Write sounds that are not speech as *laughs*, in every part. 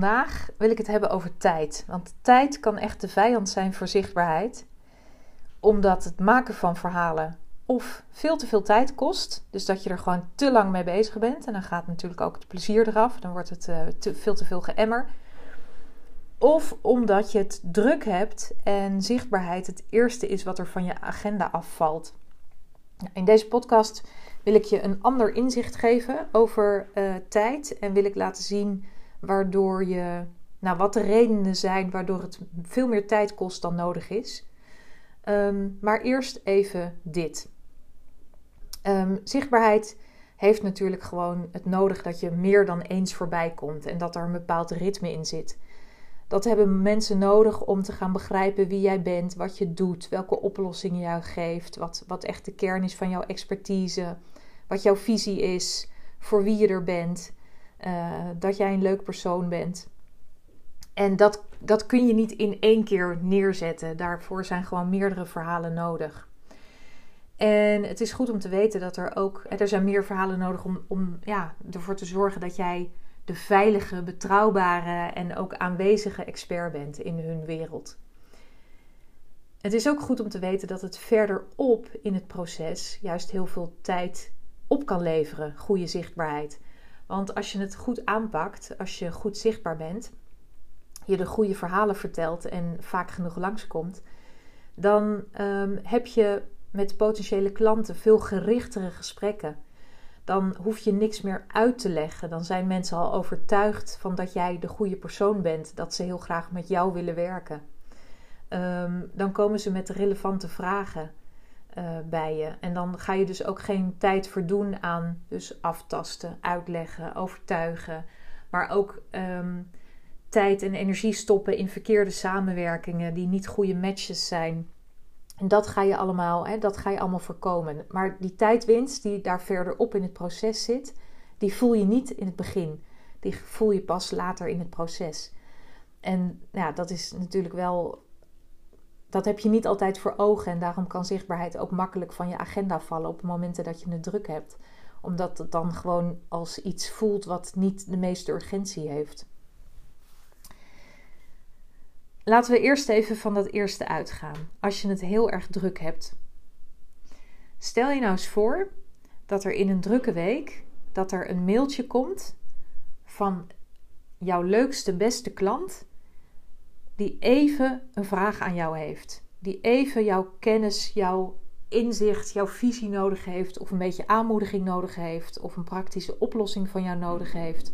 Vandaag wil ik het hebben over tijd. Want tijd kan echt de vijand zijn voor zichtbaarheid. Omdat het maken van verhalen of veel te veel tijd kost. Dus dat je er gewoon te lang mee bezig bent. En dan gaat natuurlijk ook het plezier eraf. Dan wordt het uh, te, veel te veel geëmmer. Of omdat je het druk hebt en zichtbaarheid het eerste is wat er van je agenda afvalt. In deze podcast wil ik je een ander inzicht geven over uh, tijd. En wil ik laten zien waardoor je, nou, wat de redenen zijn waardoor het veel meer tijd kost dan nodig is. Um, maar eerst even dit. Um, zichtbaarheid heeft natuurlijk gewoon het nodig dat je meer dan eens voorbij komt en dat er een bepaald ritme in zit. Dat hebben mensen nodig om te gaan begrijpen wie jij bent, wat je doet, welke oplossingen jou geeft, wat, wat echt de kern is van jouw expertise, wat jouw visie is, voor wie je er bent. Uh, dat jij een leuk persoon bent. En dat, dat kun je niet in één keer neerzetten. Daarvoor zijn gewoon meerdere verhalen nodig. En het is goed om te weten dat er ook. Er zijn meer verhalen nodig om, om ja, ervoor te zorgen dat jij de veilige, betrouwbare en ook aanwezige expert bent in hun wereld. Het is ook goed om te weten dat het verderop in het proces juist heel veel tijd op kan leveren, goede zichtbaarheid. Want als je het goed aanpakt, als je goed zichtbaar bent, je de goede verhalen vertelt en vaak genoeg langskomt, dan um, heb je met potentiële klanten veel gerichtere gesprekken. Dan hoef je niks meer uit te leggen. Dan zijn mensen al overtuigd van dat jij de goede persoon bent, dat ze heel graag met jou willen werken. Um, dan komen ze met relevante vragen. Eh, bij je. En dan ga je dus ook geen tijd verdoen aan dus aftasten, uitleggen, overtuigen. Maar ook ehm, tijd en energie stoppen in verkeerde samenwerkingen die niet goede matches zijn. En dat ga je allemaal, hè, dat ga je allemaal voorkomen. Maar die tijdwinst die daar verderop in het proces zit, die voel je niet in het begin. Die voel je pas later in het proces. En ja, dat is natuurlijk wel dat heb je niet altijd voor ogen en daarom kan zichtbaarheid ook makkelijk van je agenda vallen op momenten dat je het druk hebt. Omdat het dan gewoon als iets voelt wat niet de meeste urgentie heeft. Laten we eerst even van dat eerste uitgaan. Als je het heel erg druk hebt. Stel je nou eens voor dat er in een drukke week dat er een mailtje komt van jouw leukste, beste klant die even een vraag aan jou heeft. Die even jouw kennis, jouw inzicht, jouw visie nodig heeft. Of een beetje aanmoediging nodig heeft. Of een praktische oplossing van jou nodig heeft.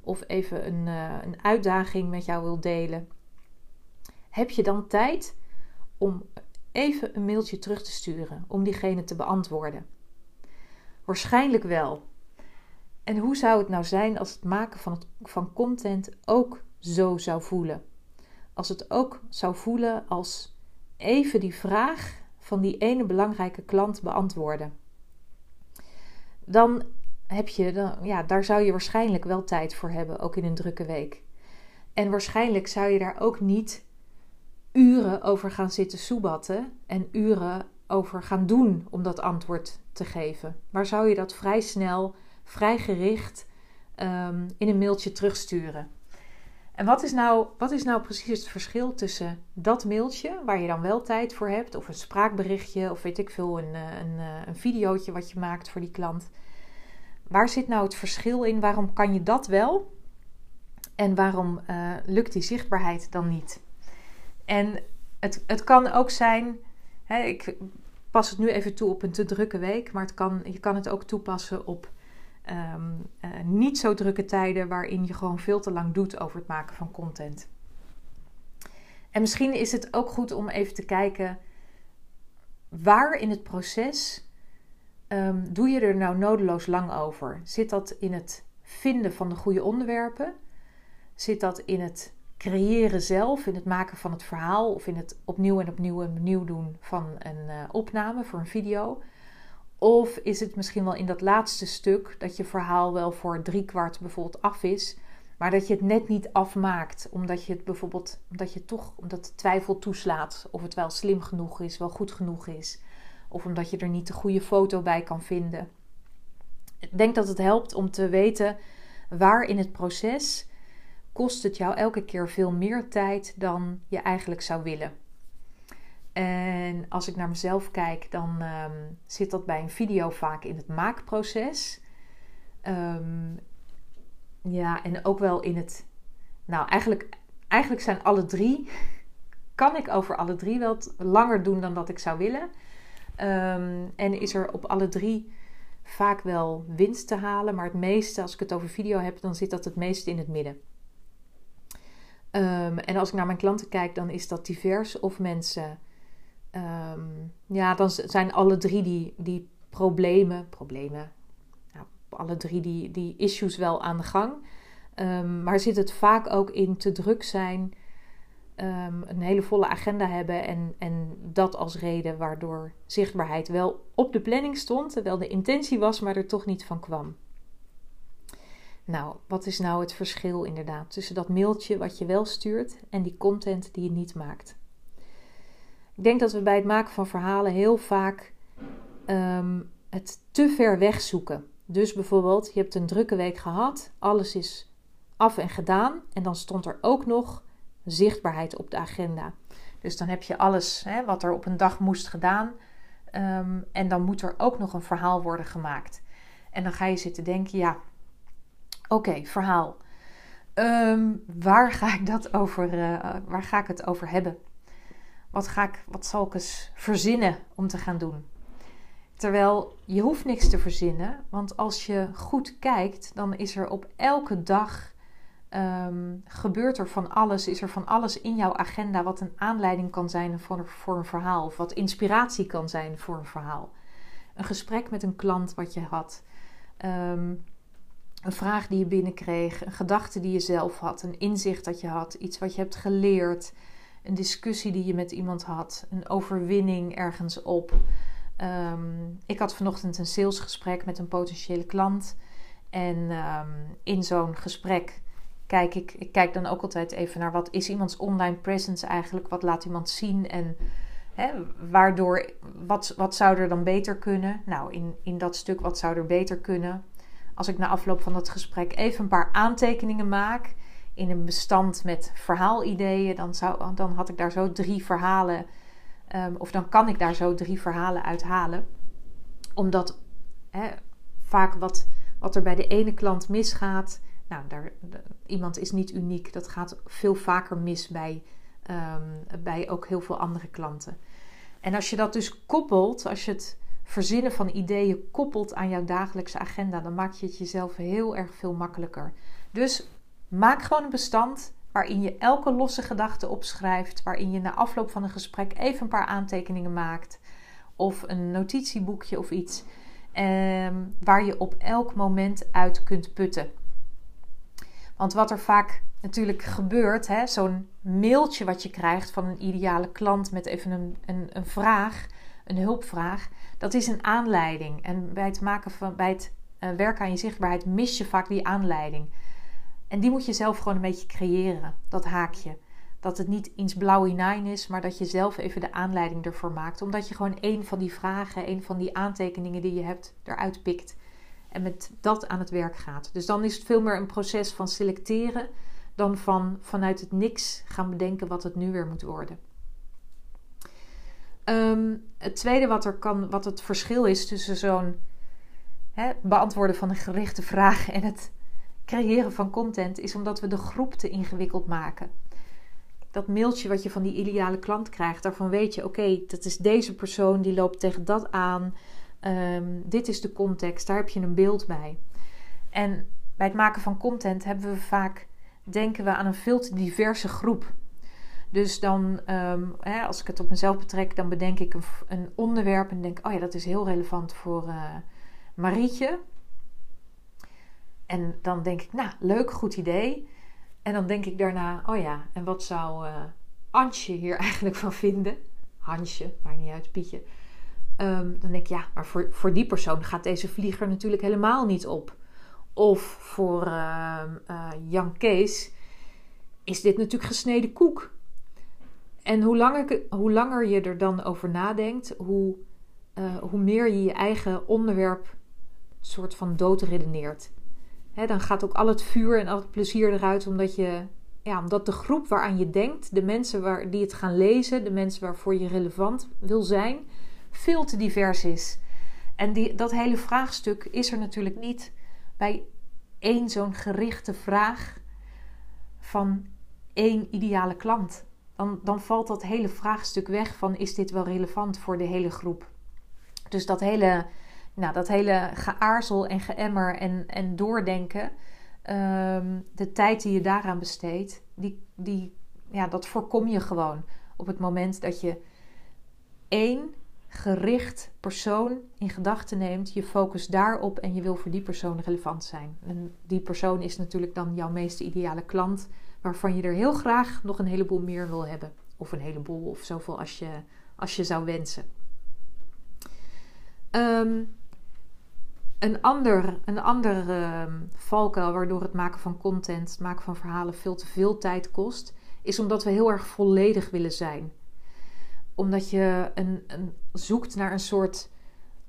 Of even een, uh, een uitdaging met jou wil delen. Heb je dan tijd om even een mailtje terug te sturen om diegene te beantwoorden? Waarschijnlijk wel. En hoe zou het nou zijn als het maken van, het, van content ook zo zou voelen? Als het ook zou voelen als even die vraag van die ene belangrijke klant beantwoorden. Dan heb je, dan, ja, daar zou je waarschijnlijk wel tijd voor hebben, ook in een drukke week. En waarschijnlijk zou je daar ook niet uren over gaan zitten soebatten en uren over gaan doen om dat antwoord te geven. Maar zou je dat vrij snel, vrij gericht um, in een mailtje terugsturen? En wat is, nou, wat is nou precies het verschil tussen dat mailtje, waar je dan wel tijd voor hebt, of een spraakberichtje, of weet ik veel, een, eh, een, eh, een videootje wat je maakt voor die klant? Waar zit nou het verschil in? Waarom kan je dat wel? En waarom uh, lukt die zichtbaarheid dan niet? En het, het kan ook zijn, hè, ik pas het nu even toe op een te drukke week, maar het kan, je kan het ook toepassen op Ehm, eh, niet zo drukke tijden waarin je gewoon veel te lang doet over het maken van content. En misschien is het ook goed om even te kijken waar in het proces um, doe je er nou nodeloos lang over? Zit dat in het vinden van de goede onderwerpen? Zit dat in het creëren zelf, in het maken van het verhaal of in het opnieuw en opnieuw en opnieuw doen van een uh, opname voor een video? Of is het misschien wel in dat laatste stuk dat je verhaal wel voor drie kwart bijvoorbeeld af is, maar dat je het net niet afmaakt, omdat je het bijvoorbeeld, omdat je toch, omdat twijfel toeslaat of het wel slim genoeg is, wel goed genoeg is, of omdat je er niet de goede foto bij kan vinden. Ik denk dat het helpt om te weten waar in het proces kost het jou elke keer veel meer tijd dan je eigenlijk zou willen. En als ik naar mezelf kijk, dan ehm, zit dat bij een video vaak in het maakproces. Ehm, ja, en ook wel in het. Nou, eigenlijk, eigenlijk zijn alle drie. Kan ik over alle drie wel langer doen dan dat ik zou willen. Ehm, en is er op alle drie vaak wel winst te halen. Maar het meeste, als ik het over video heb, dan zit dat het meeste in het midden. en als ik naar mijn klanten kijk, dan is dat divers of mensen um, ja, dan zijn alle drie die, die problemen, problemen, ja, alle drie die, die issues wel aan de gang. Um, maar zit het vaak ook in te druk zijn, um, een hele volle agenda hebben en, en dat als reden waardoor zichtbaarheid wel op de planning stond, terwijl de intentie was, maar er toch niet van kwam. Nou, wat is nou het verschil inderdaad tussen dat mailtje wat je wel stuurt en die content die je niet maakt? Ik denk dat we bij het maken van verhalen heel vaak ehm, het te ver weg zoeken. Dus bijvoorbeeld, je hebt een drukke week gehad, alles is af en gedaan. En dan stond er ook nog zichtbaarheid op de agenda. Dus dan heb je alles hè, wat er op een dag moest gedaan. Um, en dan moet er ook nog een verhaal worden gemaakt. En dan ga je zitten denken: ja, oké, verhaal. Ehm, waar ga ik dat over? Uh, waar ga ik het over hebben? Wat, ga ik, wat zal ik eens verzinnen om te gaan doen? Terwijl je hoeft niks te verzinnen, want als je goed kijkt, dan is er op elke dag um, gebeurt er van alles, is er van alles in jouw agenda wat een aanleiding kan zijn voor, een verhaal, of wat inspiratie kan zijn voor een verhaal. Een gesprek met een klant wat je had, um, een vraag die je binnenkreeg, een gedachte die je zelf had, een inzicht dat je had, iets wat je hebt geleerd een discussie die je met iemand had, een overwinning ergens op. Ehm, ik had vanochtend een salesgesprek met een potentiële klant. En ehm, in zo'n gesprek kijk ik, ik kijk dan ook altijd even naar wat is iemands online presence eigenlijk, wat laat iemand zien en hè, waardoor, wat, wat zou er dan beter kunnen? Nou, in, in dat stuk wat zou er beter kunnen? Als ik na afloop van dat gesprek even een paar aantekeningen maak in een bestand met verhaalideeën, dan, zou, dan had ik daar zo drie verhalen, um, of dan kan ik daar zo drie verhalen uit halen. Omdat vaak wat, wat er bij de ene klant misgaat, nou, daar, iemand is niet uniek, dat gaat veel vaker mis bij, um, bij ook heel veel andere klanten. En als je dat dus koppelt, als je het verzinnen van ideeën koppelt aan jouw dagelijkse agenda, dan maak je het jezelf heel erg veel makkelijker. Dus Maak gewoon een bestand waarin je elke losse gedachte opschrijft, waarin je na afloop van een gesprek even een paar aantekeningen maakt of een notitieboekje of iets, eh, waar je op elk moment uit kunt putten. Want wat er vaak natuurlijk gebeurt, zo'n mailtje wat je krijgt van een ideale klant met even een, een, een, vraag, een hulpvraag, dat is een aanleiding. En bij het, maken van, bij het uh, werken aan je zichtbaarheid mis je vaak die aanleiding. En die moet je zelf gewoon een beetje creëren, dat haakje. Dat het niet iets blauw hinein is, maar dat je zelf even de aanleiding ervoor maakt. Omdat je gewoon één van die vragen, één van die aantekeningen die je hebt, eruit pikt. En met dat aan het werk gaat. Dus dan is het veel meer een proces van selecteren dan van vanuit het niks gaan bedenken wat het nu weer moet worden. Ehm, het tweede wat, er kan, wat het verschil is tussen zo'n beantwoorden van een gerichte vraag en het creëren van content is omdat we de groep te ingewikkeld maken. Dat mailtje wat je van die ideale klant krijgt, daarvan weet je: oké, dat is deze persoon die loopt tegen dat aan. Um, dit is de context, daar heb je een beeld bij. En bij het maken van content hebben we vaak denken we aan een veel te diverse groep. Dus dan, um, hè, als ik het op mezelf betrek, dan bedenk ik een, een, onderwerp en denk: oh ja, dat is heel relevant voor uh, Marietje. En dan denk ik, nou, leuk, goed idee. En dan denk ik daarna, oh ja, en wat zou uh, Antje hier *laughs* eigenlijk van vinden? Hansje, maakt niet uit, Pietje. Um, dan denk ik, ja, maar voor, voor die persoon gaat deze vlieger natuurlijk helemaal niet op. Of voor uh, Jan Kees is dit natuurlijk gesneden koek. En hoe langer, hoe langer je er dan over nadenkt, hoe, hoe meer je je eigen onderwerp soort van doodredeneert dan gaat ook al het vuur en al het plezier eruit, omdat, je, ja, omdat de groep waaraan je denkt, de mensen waar, die het gaan lezen, de mensen waarvoor je relevant wil zijn, veel te divers is. En die, dat hele vraagstuk is er natuurlijk niet bij één zo'n gerichte vraag van één ideale klant. Dan, dan valt dat hele vraagstuk weg van is dit wel relevant voor de hele groep. Dus dat hele, nou, dat hele geaarzel en geëmmer en, en doordenken, ehm, de tijd die je daaraan besteedt, die, die, ja, dat voorkom je gewoon op het moment dat je één gericht persoon in gedachten neemt, je focus daarop en je wil voor die persoon relevant zijn. En die persoon is natuurlijk dan jouw meest ideale klant, waarvan je er heel graag nog een heleboel meer wil hebben. Of een heleboel, of zoveel als je, als je zou wensen. Ehm, een ander, een ander ehm, valkuil waardoor het maken van content, het maken van verhalen veel te veel tijd kost, is omdat we heel erg volledig willen zijn. Omdat je een, zoekt naar een soort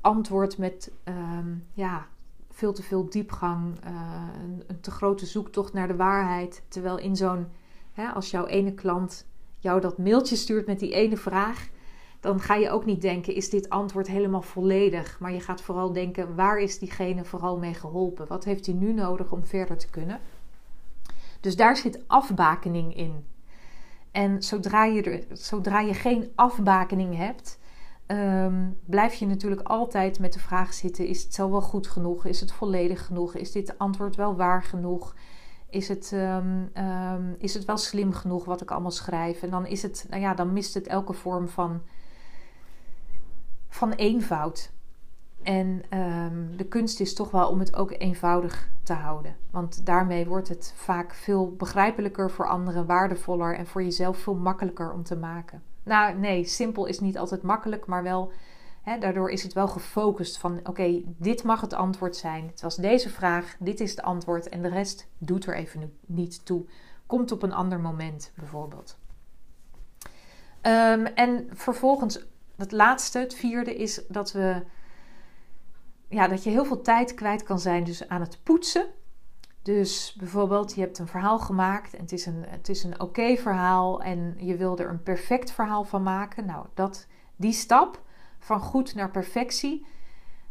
antwoord met ehm, ja, veel te veel diepgang, uh, een, een, te grote zoektocht naar de waarheid. Terwijl in zo'n, als jouw ene klant jou dat mailtje stuurt met die ene vraag, dan ga je ook niet denken: is dit antwoord helemaal volledig? Maar je gaat vooral denken: waar is diegene vooral mee geholpen? Wat heeft hij nu nodig om verder te kunnen? Dus daar zit afbakening in. En zodra je, er, zodra je geen afbakening hebt, um, blijf je natuurlijk altijd met de vraag zitten: is het zo wel goed genoeg? Is het volledig genoeg? Is dit antwoord wel waar genoeg? Is het, um, um, is het wel slim genoeg wat ik allemaal schrijf? En dan is het, nou ja, dan mist het elke vorm van van eenvoud. En um, de kunst is toch wel om het ook eenvoudig te houden. Want daarmee wordt het vaak veel begrijpelijker voor anderen, waardevoller en voor jezelf veel makkelijker om te maken. Nou, nee, simpel is niet altijd makkelijk, maar wel. Daardoor is het wel gefocust van: oké, dit mag het antwoord zijn. Het was deze vraag, dit is het antwoord en de rest doet er even niet toe. Komt op een ander moment bijvoorbeeld. Um, en vervolgens het laatste, het vierde, is dat we ja, dat je heel veel tijd kwijt kan zijn dus aan het poetsen. Dus bijvoorbeeld, je hebt een verhaal gemaakt en het is een, het is een oké verhaal en je wil er een perfect verhaal van maken. Nou, dat, die stap van goed naar perfectie,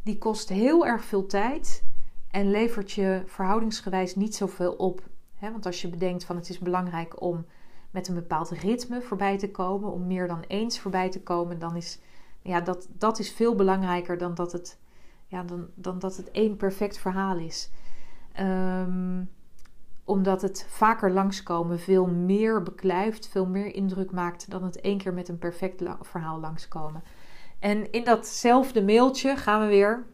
die kost heel erg veel tijd en levert je verhoudingsgewijs niet zoveel op. want als je bedenkt van het is belangrijk om met een bepaald ritme voorbij te komen, om meer dan eens voorbij te komen, dan is ja, dat, dat is veel belangrijker dan dat het, ja, dan, dan dat het één perfect verhaal is. Ehm, omdat het vaker langskomen veel meer beklijft, veel meer indruk maakt dan het één keer met een perfect verhaal langskomen. En in datzelfde mailtje gaan we weer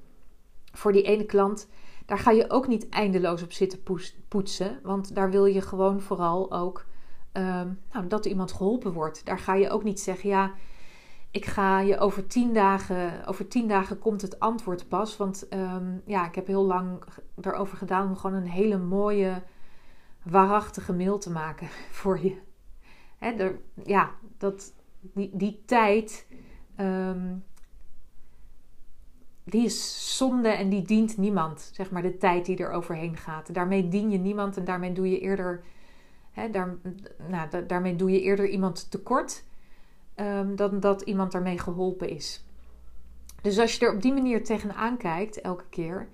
voor die ene klant. Daar ga je ook niet eindeloos op zitten poetsen, want daar wil je gewoon vooral ook um, nou, dat iemand geholpen wordt. Daar ga je ook niet zeggen, ja, ik ga je over tien dagen, over tien dagen komt het antwoord pas. Want um, ja, ik heb heel lang erover gedaan om gewoon een hele mooie, waarachtige mail te maken *laughs* voor je. Hè, ja, dat, die, die tijd, um, die is zonde en die dient niemand. Zeg maar de tijd die er overheen gaat. Daarmee dien je niemand en daarmee doe je eerder nou, daarmee doe je eerder iemand tekort um, dan dat iemand daarmee geholpen is. Dus als je er op die manier tegenaan kijkt, elke keer,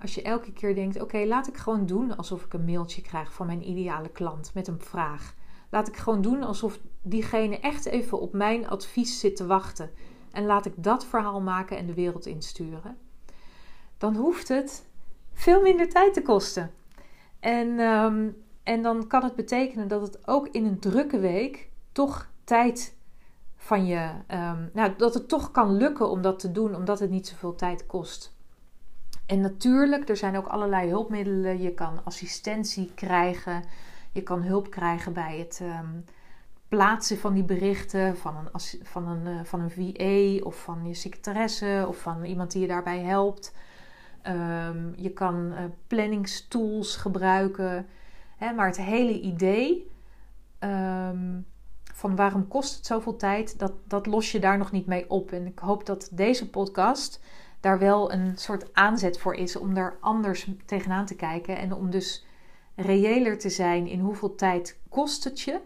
als je elke keer denkt: oké, laat ik gewoon doen alsof ik een mailtje krijg van mijn ideale klant met een vraag. Laat ik gewoon doen alsof diegene echt even op mijn advies zit te wachten. En laat ik dat verhaal maken en de wereld insturen. Dan hoeft het veel minder tijd te kosten. En um, en dan kan het betekenen dat het ook in een drukke week toch tijd van je. Um, nou, dat het toch kan lukken om dat te doen, omdat het niet zoveel tijd kost. En natuurlijk, er zijn ook allerlei hulpmiddelen. Je kan assistentie krijgen. Je kan hulp krijgen bij het um, plaatsen van die berichten van een, van, een, uh, van een VA of van je secretaresse of van iemand die je daarbij helpt. Um, je kan uh, planningstools gebruiken. Hè, maar het hele idee um, van waarom kost het zoveel tijd, dat, dat los je daar nog niet mee op. En ik hoop dat deze podcast daar wel een soort aanzet voor is om daar anders tegenaan te kijken. En om dus reëler te zijn in hoeveel tijd kost het je.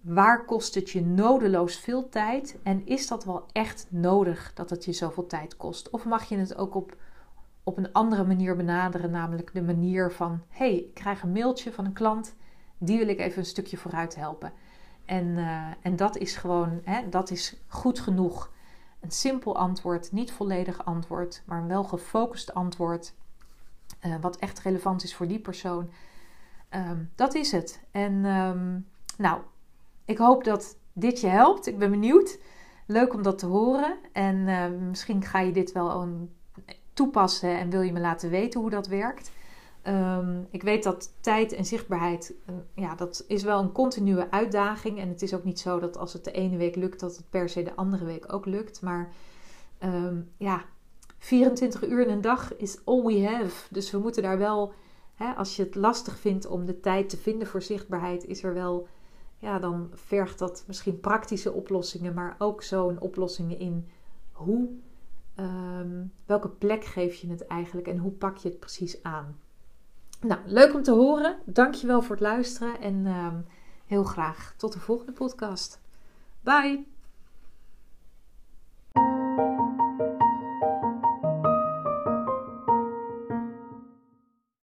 Waar kost het je nodeloos veel tijd? En is dat wel echt nodig dat het je zoveel tijd kost? Of mag je het ook op, op een andere manier benaderen, namelijk de manier van: hey, ik krijg een mailtje van een klant, die wil ik even een stukje vooruit helpen. En, eh, en dat is gewoon, hè, dat is goed genoeg. Een simpel antwoord, niet volledig antwoord, maar een wel gefocust antwoord. Uh, wat echt relevant is voor die persoon. Ehm, dat is het. En ehm, nou, ik hoop dat dit je helpt. Ik ben benieuwd. Leuk om dat te horen. En ehm, misschien ga je dit wel toepassen en wil je me laten weten hoe dat werkt. ik weet dat tijd en zichtbaarheid, uh, ja, dat is wel een continue uitdaging. En het is ook niet zo dat als het de ene week lukt, dat het per se de andere week ook lukt. Maar ja, 24 uur in een dag is all we have. Dus we moeten daar wel Hè, als je het lastig vindt om de tijd te vinden voor zichtbaarheid, is er wel, ja, dan vergt dat misschien praktische oplossingen, maar ook zo'n oplossingen in hoe, ehm, welke plek geef je het eigenlijk en hoe pak je het precies aan. Nou, leuk om te horen. Dankjewel voor het luisteren en ehm, heel graag tot de volgende podcast. Bye!